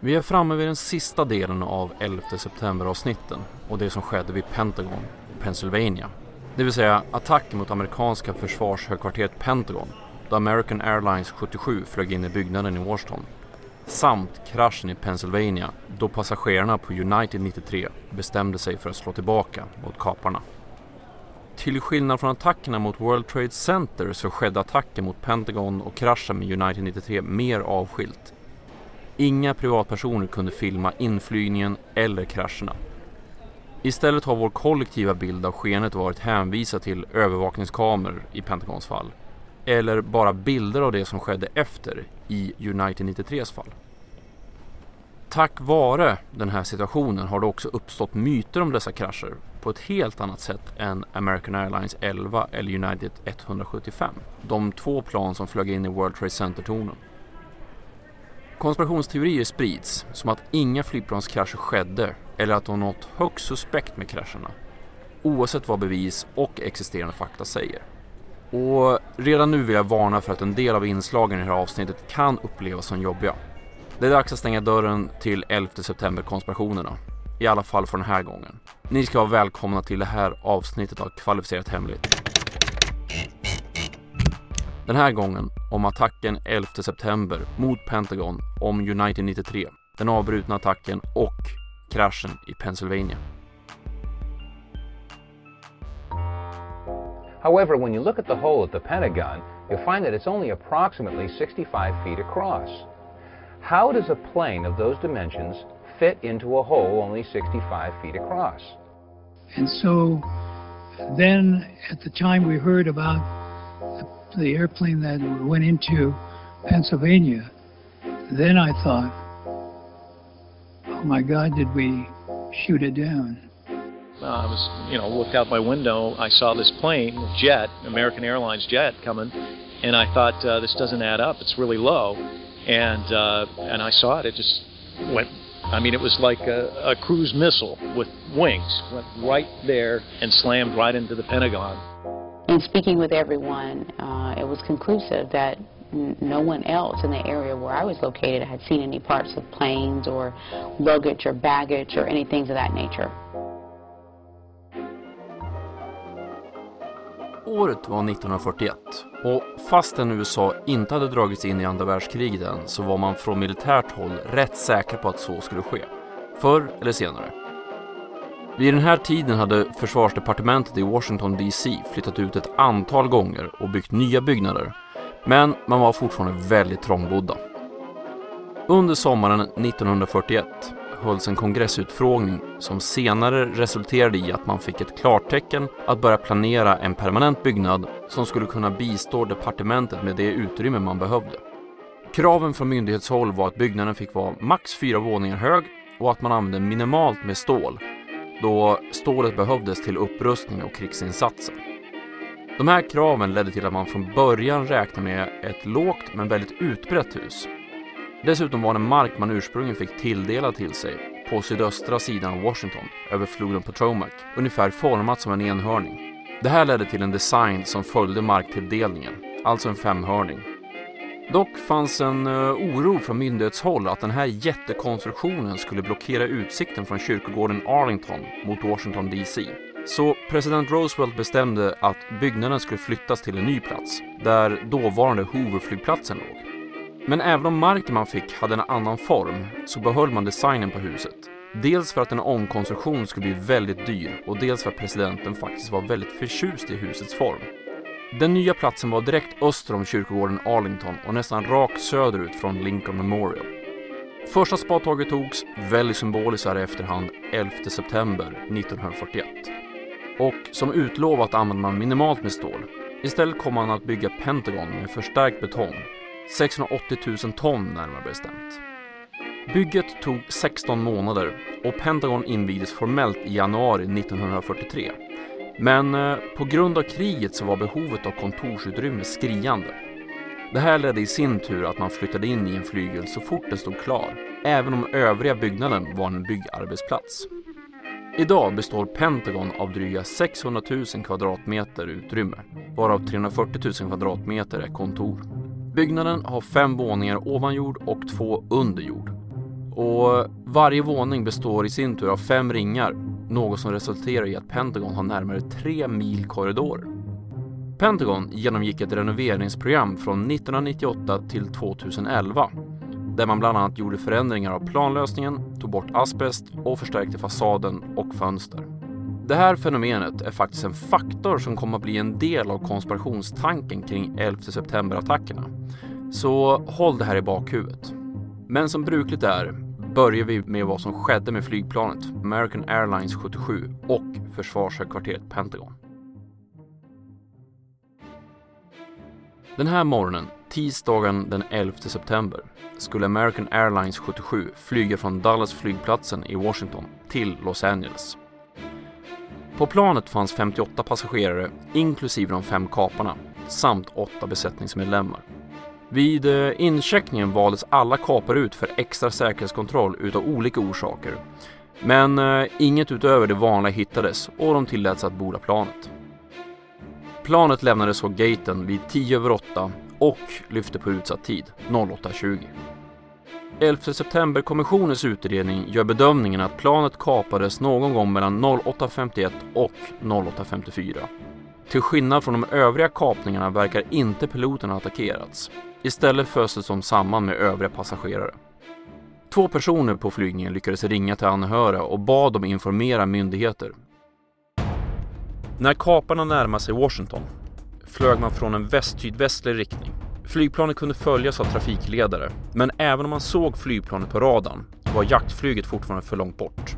Vi är framme vid den sista delen av 11 september-avsnitten och det som skedde vid Pentagon, Pennsylvania. Det vill säga attacken mot amerikanska försvarshögkvarteret Pentagon då American Airlines 77 flög in i byggnaden i Washington. Samt kraschen i Pennsylvania då passagerarna på United 93 bestämde sig för att slå tillbaka mot kaparna. Till skillnad från attackerna mot World Trade Center så skedde attacken mot Pentagon och kraschen med United 93 mer avskilt. Inga privatpersoner kunde filma inflygningen eller krascherna. Istället har vår kollektiva bild av skenet varit hänvisad till övervakningskameror i Pentagons fall. Eller bara bilder av det som skedde efter i United 93s fall. Tack vare den här situationen har det också uppstått myter om dessa krascher på ett helt annat sätt än American Airlines 11 eller United 175. De två plan som flög in i World Trade Center-tornen. Konspirationsteorier sprids som att inga flygplanskrascher skedde eller att det var något högst suspekt med krascherna. Oavsett vad bevis och existerande fakta säger. Och redan nu vill jag varna för att en del av inslagen i det här avsnittet kan upplevas som jobbiga. Det är dags att stänga dörren till 11 september-konspirationerna. I alla fall för den här gången. Ni ska vara välkomna till det här avsnittet av Kvalificerat Hemligt. Den här gången om attacken 11 september mot Pentagon om United 93, den avbrutna attacken och kraschen i Pennsylvania. However, when you look at the hole at the Pentagon, you'll find that it's only approximately 65 feet across. How does a plane of those dimensions fit into a hole only 65 feet across? And so then at the time we heard about the, airplane that went into Pennsylvania, then I thought, oh my God, did we shoot it down? Uh, I was, you know, looked out my window. I saw this plane, jet, American Airlines jet, coming, and I thought uh, this doesn't add up. It's really low, and uh, and I saw it. It just went. I mean, it was like a, a cruise missile with wings. Went right there and slammed right into the Pentagon. In speaking with everyone, uh, it was conclusive that n- no one else in the area where I was located had seen any parts of planes or luggage or baggage or anything of that nature. Året var 1941 och fastän USA inte hade dragits in i andra världskriget än så var man från militärt håll rätt säker på att så skulle ske. Förr eller senare. Vid den här tiden hade försvarsdepartementet i Washington DC flyttat ut ett antal gånger och byggt nya byggnader. Men man var fortfarande väldigt trångbodda. Under sommaren 1941 hölls en kongressutfrågning som senare resulterade i att man fick ett klartecken att börja planera en permanent byggnad som skulle kunna bistå departementet med det utrymme man behövde. Kraven från myndighetshåll var att byggnaden fick vara max fyra våningar hög och att man använde minimalt med stål, då stålet behövdes till upprustning och krigsinsatser. De här kraven ledde till att man från början räknade med ett lågt men väldigt utbrett hus Dessutom var den mark man ursprungligen fick tilldelad till sig på sydöstra sidan av Washington, över floden Potomac, ungefär format som en enhörning. Det här ledde till en design som följde marktilldelningen, alltså en femhörning. Dock fanns en eh, oro från myndighetshåll att den här jättekonstruktionen skulle blockera utsikten från kyrkogården Arlington mot Washington DC. Så president Roosevelt bestämde att byggnaden skulle flyttas till en ny plats, där dåvarande Hooverflygplatsen låg. Men även om marken man fick hade en annan form så behöll man designen på huset. Dels för att en omkonstruktion skulle bli väldigt dyr och dels för att presidenten faktiskt var väldigt förtjust i husets form. Den nya platsen var direkt öster om kyrkogården Arlington och nästan rakt söderut från Lincoln Memorial. Första spadtaget togs, väldigt symboliskt här i efterhand, 11 september 1941. Och som utlovat använde man minimalt med stål. Istället kom man att bygga Pentagon med förstärkt betong 680 000 ton närmare bestämt. Bygget tog 16 månader och Pentagon invigdes formellt i januari 1943. Men eh, på grund av kriget så var behovet av kontorsutrymme skriande. Det här ledde i sin tur att man flyttade in i en flygel så fort den stod klar, även om övriga byggnaden var en byggarbetsplats. Idag består Pentagon av dryga 600 000 kvadratmeter utrymme, varav 340 000 kvadratmeter är kontor. Byggnaden har fem våningar ovan jord och två under jord. Och eh, varje våning består i sin tur av fem ringar, något som resulterar i att Pentagon har närmare tre mil korridorer. Pentagon genomgick ett renoveringsprogram från 1998 till 2011 där man bland annat gjorde förändringar av planlösningen, tog bort asbest och förstärkte fasaden och fönster. Det här fenomenet är faktiskt en faktor som kommer att bli en del av konspirationstanken kring 11 september-attackerna. Så håll det här i bakhuvudet. Men som brukligt är börjar vi med vad som skedde med flygplanet American Airlines 77 och försvarshögkvarteret Pentagon. Den här morgonen, tisdagen den 11 september, skulle American Airlines 77 flyga från Dallas flygplatsen i Washington till Los Angeles. På planet fanns 58 passagerare, inklusive de fem kaparna, samt åtta besättningsmedlemmar. Vid eh, incheckningen valdes alla kapare ut för extra säkerhetskontroll utav olika orsaker. Men eh, inget utöver det vanliga hittades och de tilläts att borda planet. Planet lämnades på gaten vid 10 över 8 och lyfte på utsatt tid, 08.20. 11 september-kommissionens utredning gör bedömningen att planet kapades någon gång mellan 08.51 och 08.54. Till skillnad från de övriga kapningarna verkar inte piloten ha attackerats. Istället föstes de samman med övriga passagerare. Två personer på flygningen lyckades ringa till anhöriga och bad dem informera myndigheter. När kaparna närmade sig Washington flög man från en väst-sydvästlig riktning. Flygplanet kunde följas av trafikledare, men även om man såg flygplanet på radarn var jaktflyget fortfarande för långt bort.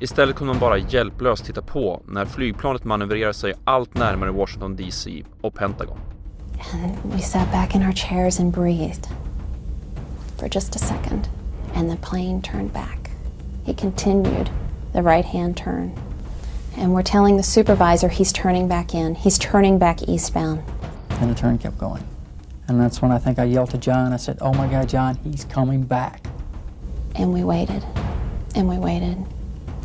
Istället kunde man bara hjälplöst titta på när flygplanet manövrerade sig allt närmare Washington DC och Pentagon. And we sat back in our chairs and breathed for just a second, and the plane turned back. He continued the right hand turn. And we're telling the supervisor he's turning back in. He's turning back eastbound. And the turn kept going. And that's when I think I yelled to John, I said, Oh my God, John, he's coming back. And we waited, and we waited,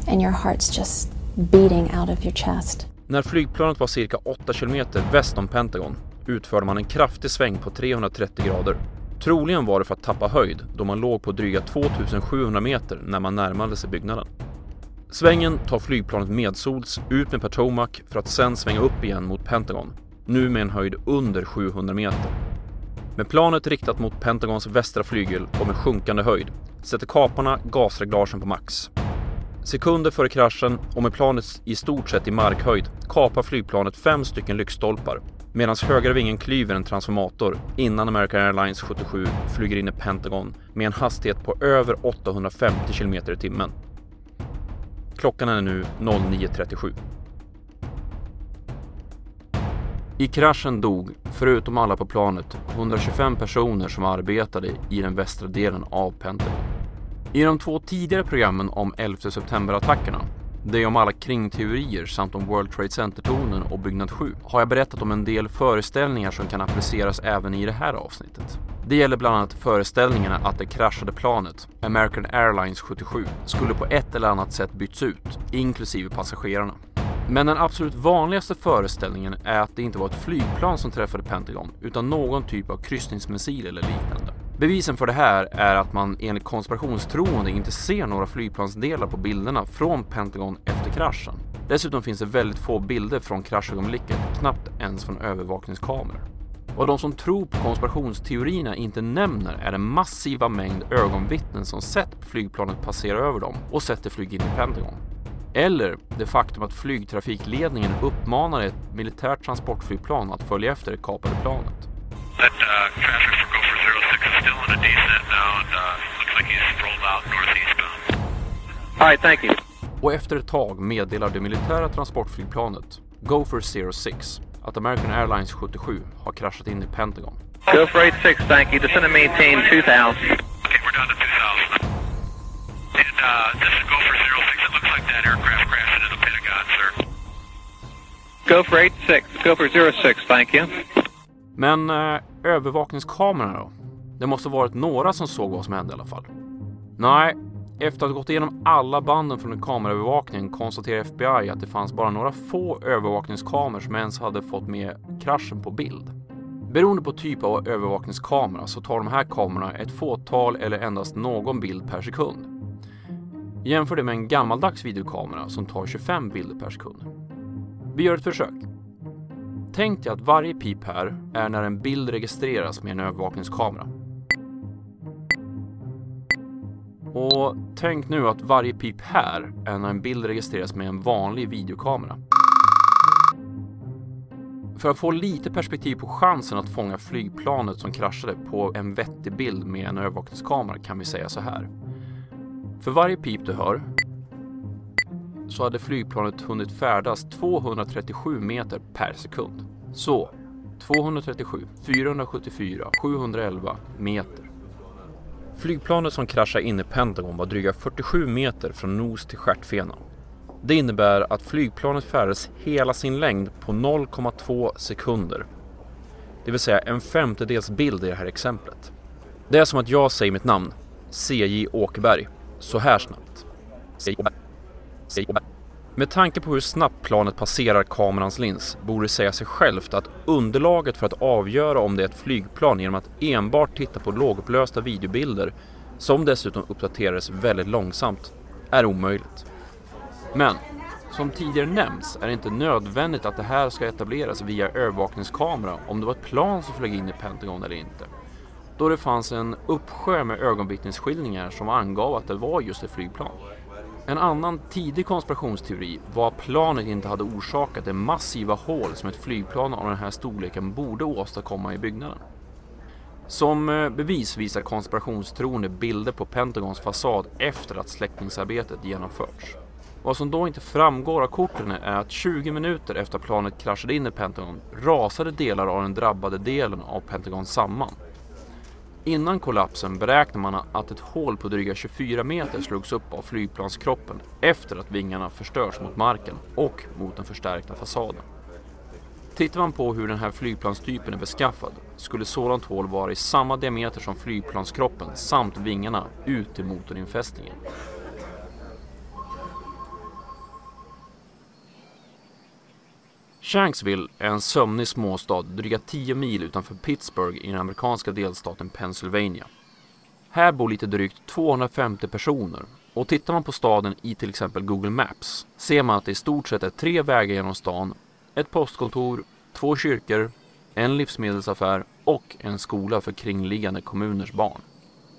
and your heart's just beating out of your chest. När flygplanet var cirka 8 kilometer väst om Pentagon utförde man en kraftig sväng på 330 grader. Troligen var det för att tappa höjd då man låg på dryga 2700 meter när man närmade sig byggnaden. Svängen tar flygplanet medsols ut med Potomac för att sen svänga upp igen mot Pentagon, nu med en höjd under 700 meter. Med planet riktat mot Pentagons västra flygel och med sjunkande höjd sätter kaparna gasreglagen på max. Sekunder före kraschen och med planet i stort sett i markhöjd kapar flygplanet fem stycken lyktstolpar medan högra vingen klyver en transformator innan American Airlines 77 flyger in i Pentagon med en hastighet på över 850 km i timmen. Klockan är nu 09.37. I kraschen dog, förutom alla på planet, 125 personer som arbetade i den västra delen av Pentagon. I de två tidigare programmen om 11 september-attackerna, det om alla kringteorier samt om World Trade Center-tornen och byggnad 7, har jag berättat om en del föreställningar som kan appliceras även i det här avsnittet. Det gäller bland annat föreställningarna att det kraschade planet, American Airlines 77, skulle på ett eller annat sätt bytts ut, inklusive passagerarna. Men den absolut vanligaste föreställningen är att det inte var ett flygplan som träffade Pentagon utan någon typ av kryssningsmissil eller liknande. Bevisen för det här är att man enligt konspirationstroende inte ser några flygplansdelar på bilderna från Pentagon efter kraschen. Dessutom finns det väldigt få bilder från kraschögonblicket, knappt ens från övervakningskameror. Vad de som tror på konspirationsteorierna inte nämner är den massiva mängd ögonvittnen som sett flygplanet passera över dem och sett det flyga in i Pentagon. Eller det faktum att flygtrafikledningen uppmanade ett militärt transportflygplan att följa efter det kapade planet. That uh, 06 is still in a descent now and uh, looks like he's rolled out northeastbound. All right, thank you. Och efter ett tag meddelar det militära transportflygplanet Gopher 06 att American Airlines 77 har kraschat in i Pentagon. Gopher 86, thank you. Descend and maintain 2000. Okay, we're down to 2000. And uh, this is Gopher 06. It looks like that aircraft crashed into the Pentagon, sir. Gopher 86, Gopher 06, thank you. Men eh, övervakningskamerorna då? Det måste varit några som såg vad som hände i alla fall. Nej, efter att ha gått igenom alla banden från kameraövervakningen konstaterar FBI att det fanns bara några få övervakningskameror som ens hade fått med kraschen på bild. Beroende på typ av övervakningskamera så tar de här kamerorna ett fåtal eller endast någon bild per sekund. Jämför det med en gammaldags videokamera som tar 25 bilder per sekund. Vi gör ett försök. Tänk dig att varje pip här är när en bild registreras med en övervakningskamera. Och tänk nu att varje pip här är när en bild registreras med en vanlig videokamera. För att få lite perspektiv på chansen att fånga flygplanet som kraschade på en vettig bild med en övervakningskamera kan vi säga så här. För varje pip du hör så hade flygplanet hunnit färdas 237 meter per sekund. Så 237, 474, 711 meter. Flygplanet som kraschade in i Pentagon var dryga 47 meter från nos till stjärtfena. Det innebär att flygplanet färdades hela sin längd på 0,2 sekunder. Det vill säga en femtedels bild i det här exemplet. Det är som att jag säger mitt namn, CJ Åkerberg, så här snabbt. Med tanke på hur snabbt planet passerar kamerans lins borde det säga sig självt att underlaget för att avgöra om det är ett flygplan genom att enbart titta på lågupplösta videobilder, som dessutom uppdaterades väldigt långsamt, är omöjligt. Men som tidigare nämnts är det inte nödvändigt att det här ska etableras via övervakningskamera om det var ett plan som flög in i Pentagon eller inte. Då det fanns en uppsjö med ögonvittnesskildringar som angav att det var just ett flygplan. En annan tidig konspirationsteori var att planet inte hade orsakat det massiva hål som ett flygplan av den här storleken borde åstadkomma i byggnaden. Som eh, bevis visar konspirationstroende bilder på Pentagons fasad efter att släckningsarbetet genomförts. Vad som då inte framgår av korten är att 20 minuter efter att planet kraschade in i Pentagon rasade delar av den drabbade delen av Pentagon samman. Innan kollapsen beräknar man att ett hål på dryga 24 meter slogs upp av flygplanskroppen efter att vingarna förstörts mot marken och mot den förstärkta fasaden. Tittar man på hur den här flygplanstypen är beskaffad skulle sådant hål vara i samma diameter som flygplanskroppen samt vingarna ut till motorinfästningen. Shanksville är en sömnig småstad dryga 10 mil utanför Pittsburgh i den amerikanska delstaten Pennsylvania. Här bor lite drygt 250 personer och tittar man på staden i till exempel Google Maps ser man att det i stort sett är tre vägar genom stan, ett postkontor, två kyrkor, en livsmedelsaffär och en skola för kringliggande kommuners barn.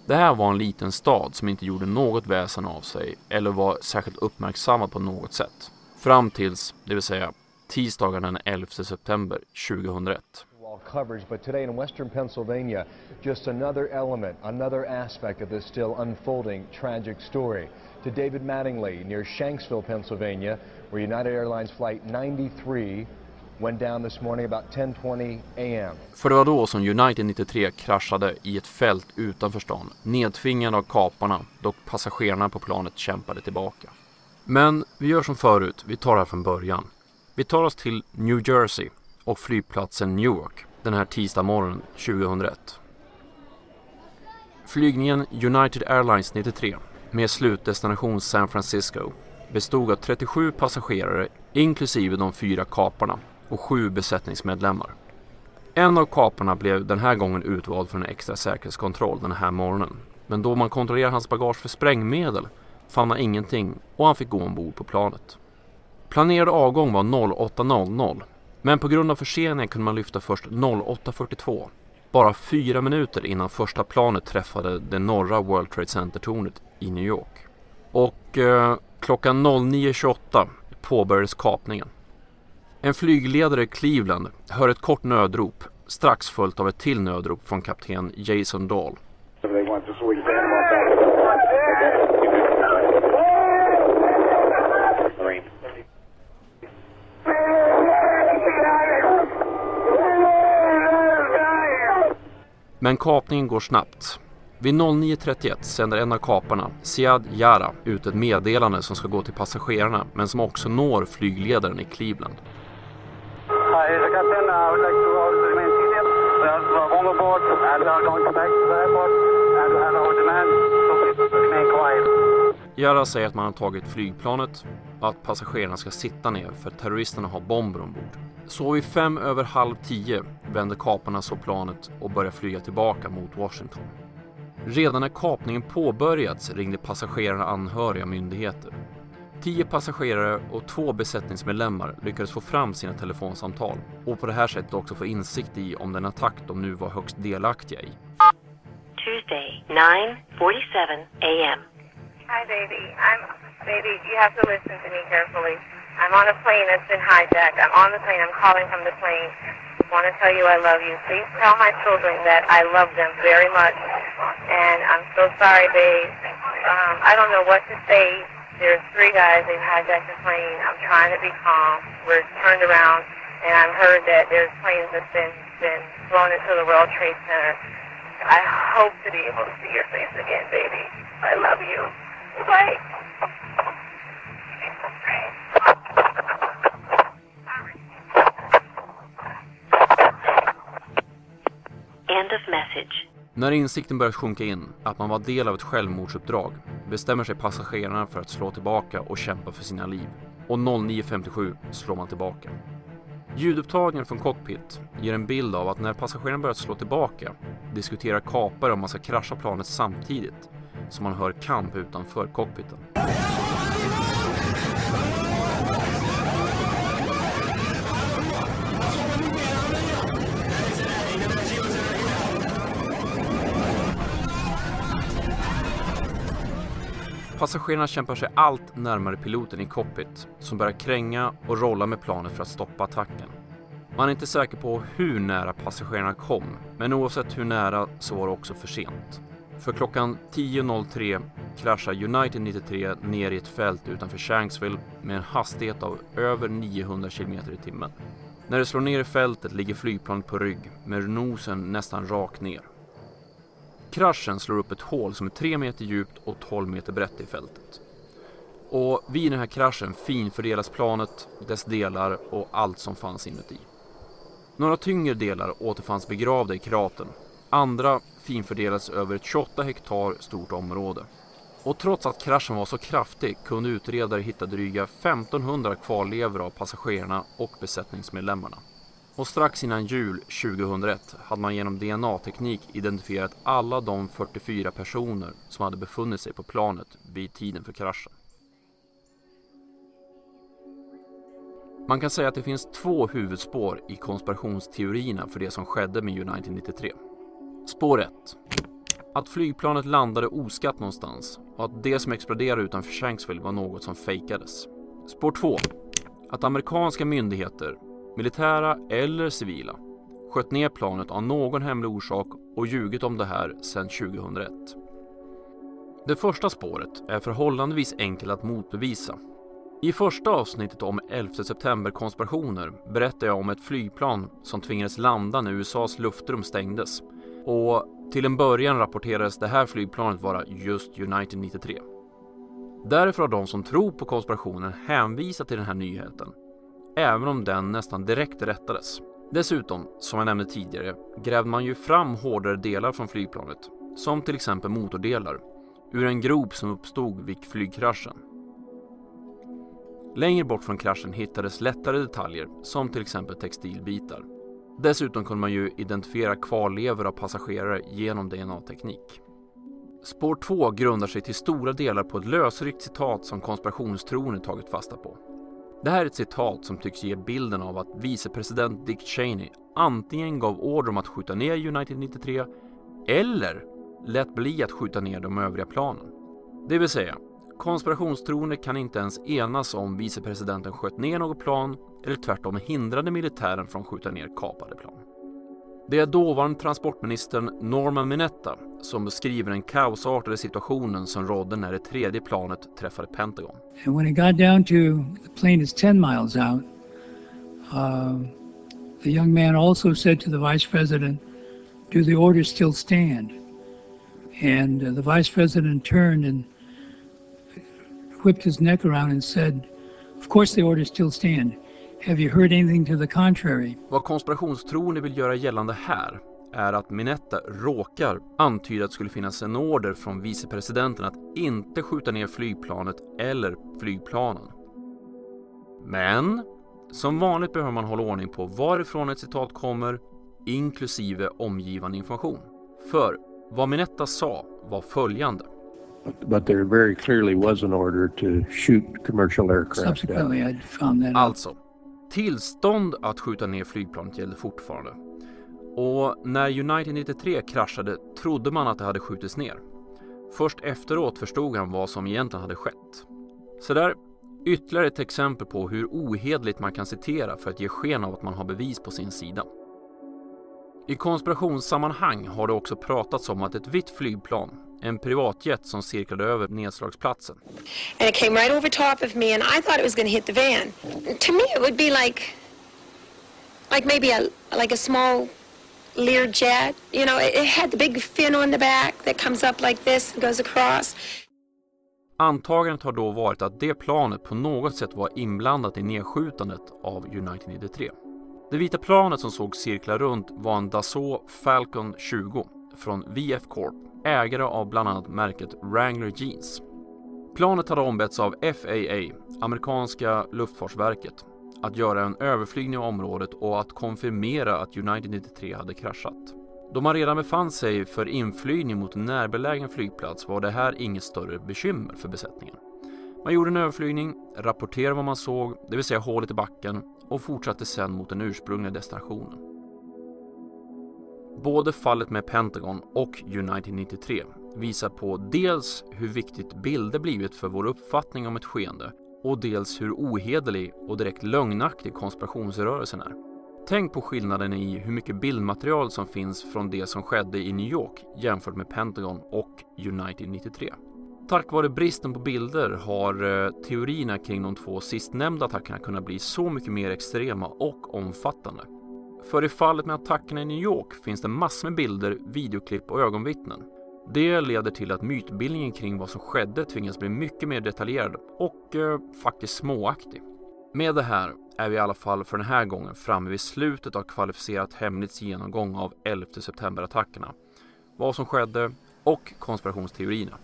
Det här var en liten stad som inte gjorde något väsen av sig eller var särskilt uppmärksammad på något sätt. Fram tills, det vill säga tisdagen den 11 september 2001. coverage, but today in western Pennsylvania, just another element, another aspect of this still unfolding tragic story. To David Mattingly near Shanksville, Pennsylvania, where United Airlines flight 93 went down this morning about 10:20 a.m. För det var då som United 93 kraschade i ett fält utanför stan, nedtvingad av kaparna, dock passagerarna på planet kämpade tillbaka. Men vi gör som förut, vi tar det här från början. Vi tar oss till New Jersey och flygplatsen Newark den här tisdag morgonen 2001. Flygningen United Airlines 93 med slutdestination San Francisco bestod av 37 passagerare inklusive de fyra kaparna och sju besättningsmedlemmar. En av kaparna blev den här gången utvald för en extra säkerhetskontroll den här morgonen. Men då man kontrollerade hans bagage för sprängmedel fann man ingenting och han fick gå ombord på planet. Planerad avgång var 08.00 men på grund av förseningen kunde man lyfta först 08.42. Bara fyra minuter innan första planet träffade det norra World Trade Center-tornet i New York. Och eh, klockan 09.28 påbörjades kapningen. En flygledare i Cleveland hör ett kort nödrop strax följt av ett till nödrop från kapten Jason Dahl. Men kapningen går snabbt. Vid 09.31 sänder en av kaparna, Siad Yara, ut ett meddelande som ska gå till passagerarna men som också når flygledaren i Cleveland. Yara säger att man har tagit flygplanet och att passagerarna ska sitta ner för terroristerna har bomber ombord. Så vid fem över halv tio vände kaparna så planet och började flyga tillbaka mot Washington. Redan när kapningen påbörjats ringde passagerarna anhöriga myndigheter. Tio passagerare och två besättningsmedlemmar lyckades få fram sina telefonsamtal och på det här sättet också få insikt i om den attack de nu var högst delaktiga i. Tuesday, 9:47 a.m. Hi, baby. I'm baby. You have to listen to me carefully. I'm on a plane that's been hijacked. I'm on the plane. I'm calling from the plane. I want to tell you I love you. Please tell my children that I love them very much. And I'm so sorry, babe. Um, I don't know what to say. There's three guys. They've hijacked the plane. I'm trying to be calm. We're turned around, and I've heard that there's planes that's been been flown into the World Trade Center. I hope to be able to see your face again, baby. I love you. Bye. End of message. När insikten börjar sjunka in att man var del av ett självmordsuppdrag bestämmer sig passagerarna för att slå tillbaka och kämpa för sina liv. Och 09.57 slår man tillbaka. Ljudupptagningen från cockpit ger en bild av att när passagerarna börjar slå tillbaka diskuterar kapare om man ska krascha planet samtidigt som man hör kamp utanför cockpiten. Passagerarna kämpar sig allt närmare piloten i cockpit som börjar kränga och rolla med planet för att stoppa attacken. Man är inte säker på hur nära passagerarna kom, men oavsett hur nära så var det också för sent. För klockan 10.03 kraschar United 93 ner i ett fält utanför Shanksville med en hastighet av över 900 km i timmen. När det slår ner i fältet ligger flygplanet på rygg med nosen nästan rakt ner. Kraschen slår upp ett hål som är 3 meter djupt och 12 meter brett i fältet. Och vid den här kraschen finfördelas planet, dess delar och allt som fanns inuti. Några tyngre delar återfanns begravda i kratern. Andra finfördelades över ett 28 hektar stort område. Och trots att kraschen var så kraftig kunde utredare hitta dryga 1500 kvarlevor av passagerarna och besättningsmedlemmarna. Och strax innan jul 2001 hade man genom DNA-teknik identifierat alla de 44 personer som hade befunnit sig på planet vid tiden för kraschen. Man kan säga att det finns två huvudspår i konspirationsteorierna för det som skedde med United 93. Spår 1. Att flygplanet landade oskatt någonstans och att det som exploderade utanför Shanksville var något som fejkades. Spår 2. Att amerikanska myndigheter, militära eller civila, sköt ner planet av någon hemlig orsak och ljugit om det här sedan 2001. Det första spåret är förhållandevis enkelt att motbevisa i första avsnittet om 11 september-konspirationer berättar jag om ett flygplan som tvingades landa när USAs luftrum stängdes. Och till en början rapporterades det här flygplanet vara just United 93. Därför har de som tror på konspirationen hänvisat till den här nyheten, även om den nästan direkt rättades. Dessutom, som jag nämnde tidigare, grävde man ju fram hårdare delar från flygplanet, som till exempel motordelar, ur en grop som uppstod vid flygkraschen. Längre bort från kraschen hittades lättare detaljer som till exempel textilbitar. Dessutom kunde man ju identifiera kvarlevor av passagerare genom DNA-teknik. Spår 2 grundar sig till stora delar på ett lösryckt citat som konspirationstroende tagit fasta på. Det här är ett citat som tycks ge bilden av att vicepresident Dick Cheney antingen gav order om att skjuta ner United 93 eller lät bli att skjuta ner de övriga planen. Det vill säga, Konspirationstroende kan inte ens enas om vicepresidenten sköt ner något plan eller tvärtom hindrade militären från att skjuta ner kapade plan. Det är dåvarande transportministern Norman Minetta som beskriver den kaosartade situationen som rådde när det tredje planet träffade Pentagon. And when it got down to the plane is 10 miles out, uh, the young man also said to the vice president, do the orders still stand? And uh, the vice president turned and whipped his neck around and said, Of course the orders still stand. Have you heard anything to the contrary? Vad konspirationstroende vill göra gällande här är att Minetta råkar antyda att det skulle finnas en order från vicepresidenten att inte skjuta ner flygplanet eller flygplanen. Men Som vanligt behöver man hålla ordning på varifrån ett citat kommer, inklusive omgivande information. För vad Minetta sa var följande. But there very clearly was an order to shoot commercial aircraft. Subsequently, I found that out. Alltså, tillstånd att skjuta ner flygplanet gällde fortfarande. Och när United 93 kraschade trodde man att det hade skjutits ner. Först efteråt förstod han vad som egentligen hade skett. Så där, ytterligare ett exempel på hur ohedligt man kan citera för att ge sken av att man har bevis på sin sida. I konspirationssammanhang har det också pratats om att ett vitt flygplan, en privatjet som cirklade över nedslagsplatsen, and it came right over top of me and I thought it was going to hit the van. To me it would be like like maybe a like a small Learjet. You know, it, had the big fin on the back that comes up like this and goes across. Antagandet har då varit att det planet på något sätt var inblandat i nedskjutandet av United 93. Det vita planet som såg cirkla runt var en Dassault Falcon 20 från VF Corp, ägare av bland annat märket Wrangler Jeans. Planet hade ombetts av FAA, amerikanska luftfartsverket, att göra en överflygning av området och att konfirmera att United 93 hade kraschat. Då man redan befann sig för inflygning mot en närbelägen flygplats var det här inget större bekymmer för besättningen. Man gjorde en överflygning, rapporterade vad man såg, det vill säga hålet i backen, och fortsatte sedan mot den ursprungliga destinationen. Både fallet med Pentagon och United 93 visar på dels hur viktigt bilder blivit för vår uppfattning om ett skeende och dels hur ohederlig och direkt lögnaktig konspirationsrörelsen är. Tänk på skillnaden i hur mycket bildmaterial som finns från det som skedde i New York jämfört med Pentagon och United 93. Tack vare bristen på bilder har eh, teorierna kring de två sistnämnda attackerna kunnat bli så mycket mer extrema och omfattande. För i fallet med attackerna i New York finns det massor med bilder, videoklipp och ögonvittnen. Det leder till att mytbildningen kring vad som skedde tvingas bli mycket mer detaljerad och eh, faktiskt småaktig. Med det här är vi i alla fall för den här gången framme vid slutet av kvalificerat hemligt genomgång av 11 september-attackerna, vad som skedde och konspirationsteorierna.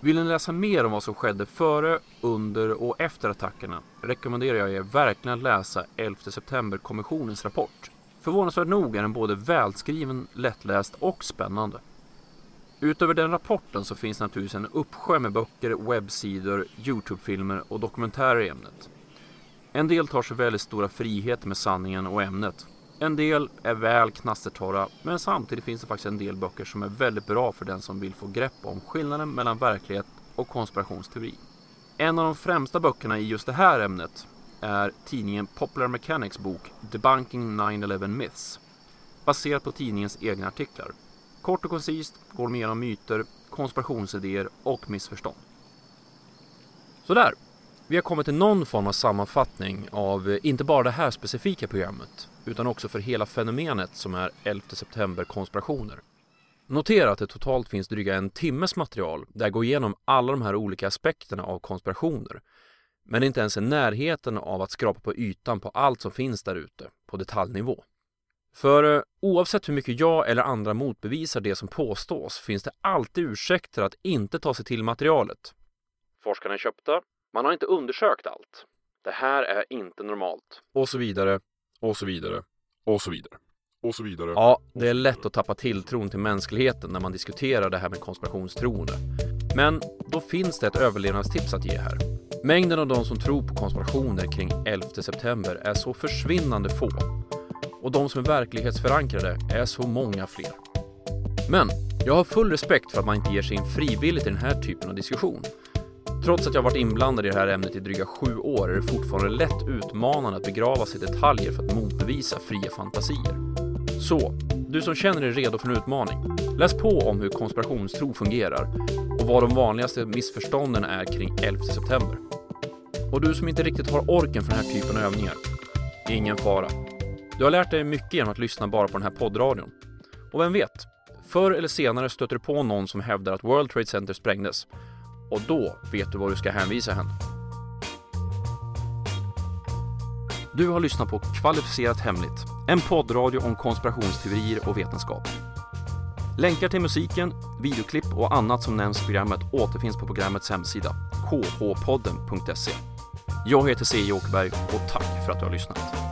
Vill ni läsa mer om vad som skedde före, under och efter attackerna rekommenderar jag er verkligen att läsa 11 september-kommissionens rapport. Förvånansvärt nog är den både välskriven, lättläst och spännande. Utöver den rapporten så finns naturligtvis en uppsjö med böcker, webbsidor, Youtube-filmer och dokumentärer i ämnet. En del tar sig väldigt stora friheter med sanningen och ämnet. En del är väl knastertorra, men samtidigt finns det faktiskt en del böcker som är väldigt bra för den som vill få grepp om skillnaden mellan verklighet och konspirationsteori. En av de främsta böckerna i just det här ämnet är tidningen Popular Mechanics bok Debunking 9-11 Myths, baserat på tidningens egna artiklar. Kort och koncist går de igenom myter, konspirationsidéer och missförstånd. Sådär, vi har kommit till någon form av sammanfattning av eh, inte bara det här specifika programmet utan också för hela fenomenet som är 11 september konspirationer. Notera att det totalt finns dryga en timmes material där jag går igenom alla de här olika aspekterna av konspirationer. Men inte ens i närheten av att skrapa på ytan på allt som finns där ute på detaljnivå. För eh, oavsett hur mycket jag eller andra motbevisar det som påstås finns det alltid ursäkter att inte ta sig till materialet. Forskarna är köpta, man har inte undersökt allt. Det här är inte normalt. Och så vidare, och så vidare, och så vidare. Och så vidare. Ja, det är lätt att tappa tilltron till mänskligheten när man diskuterar det här med konspirationstroende. Men då finns det ett överlevnadstips att ge här. Mängden av de som tror på konspirationer kring 11 september är så försvinnande få. Och de som är verklighetsförankrade är så många fler. Men jag har full respekt för att man inte ger sig in frivilligt i den här typen av diskussion. Trots att jag varit inblandad i det här ämnet i dryga sju år är det fortfarande lätt utmanande att begrava sig i detaljer för att motbevisa fria fantasier. Så, du som känner dig redo för en utmaning, läs på om hur konspirationstro fungerar och vad de vanligaste missförstånden är kring 11 september. Och du som inte riktigt har orken för den här typen av övningar, ingen fara. Du har lärt dig mycket genom att lyssna bara på den här poddradion. Och vem vet, förr eller senare stöter du på någon som hävdar att World Trade Center sprängdes och då vet du var du ska hänvisa henne. Du har lyssnat på Kvalificerat Hemligt, en poddradio om konspirationsteorier och vetenskap. Länkar till musiken, videoklipp och annat som nämns i programmet återfinns på programmets hemsida, khpodden.se. Jag heter C. Åkerberg och tack för att du har lyssnat.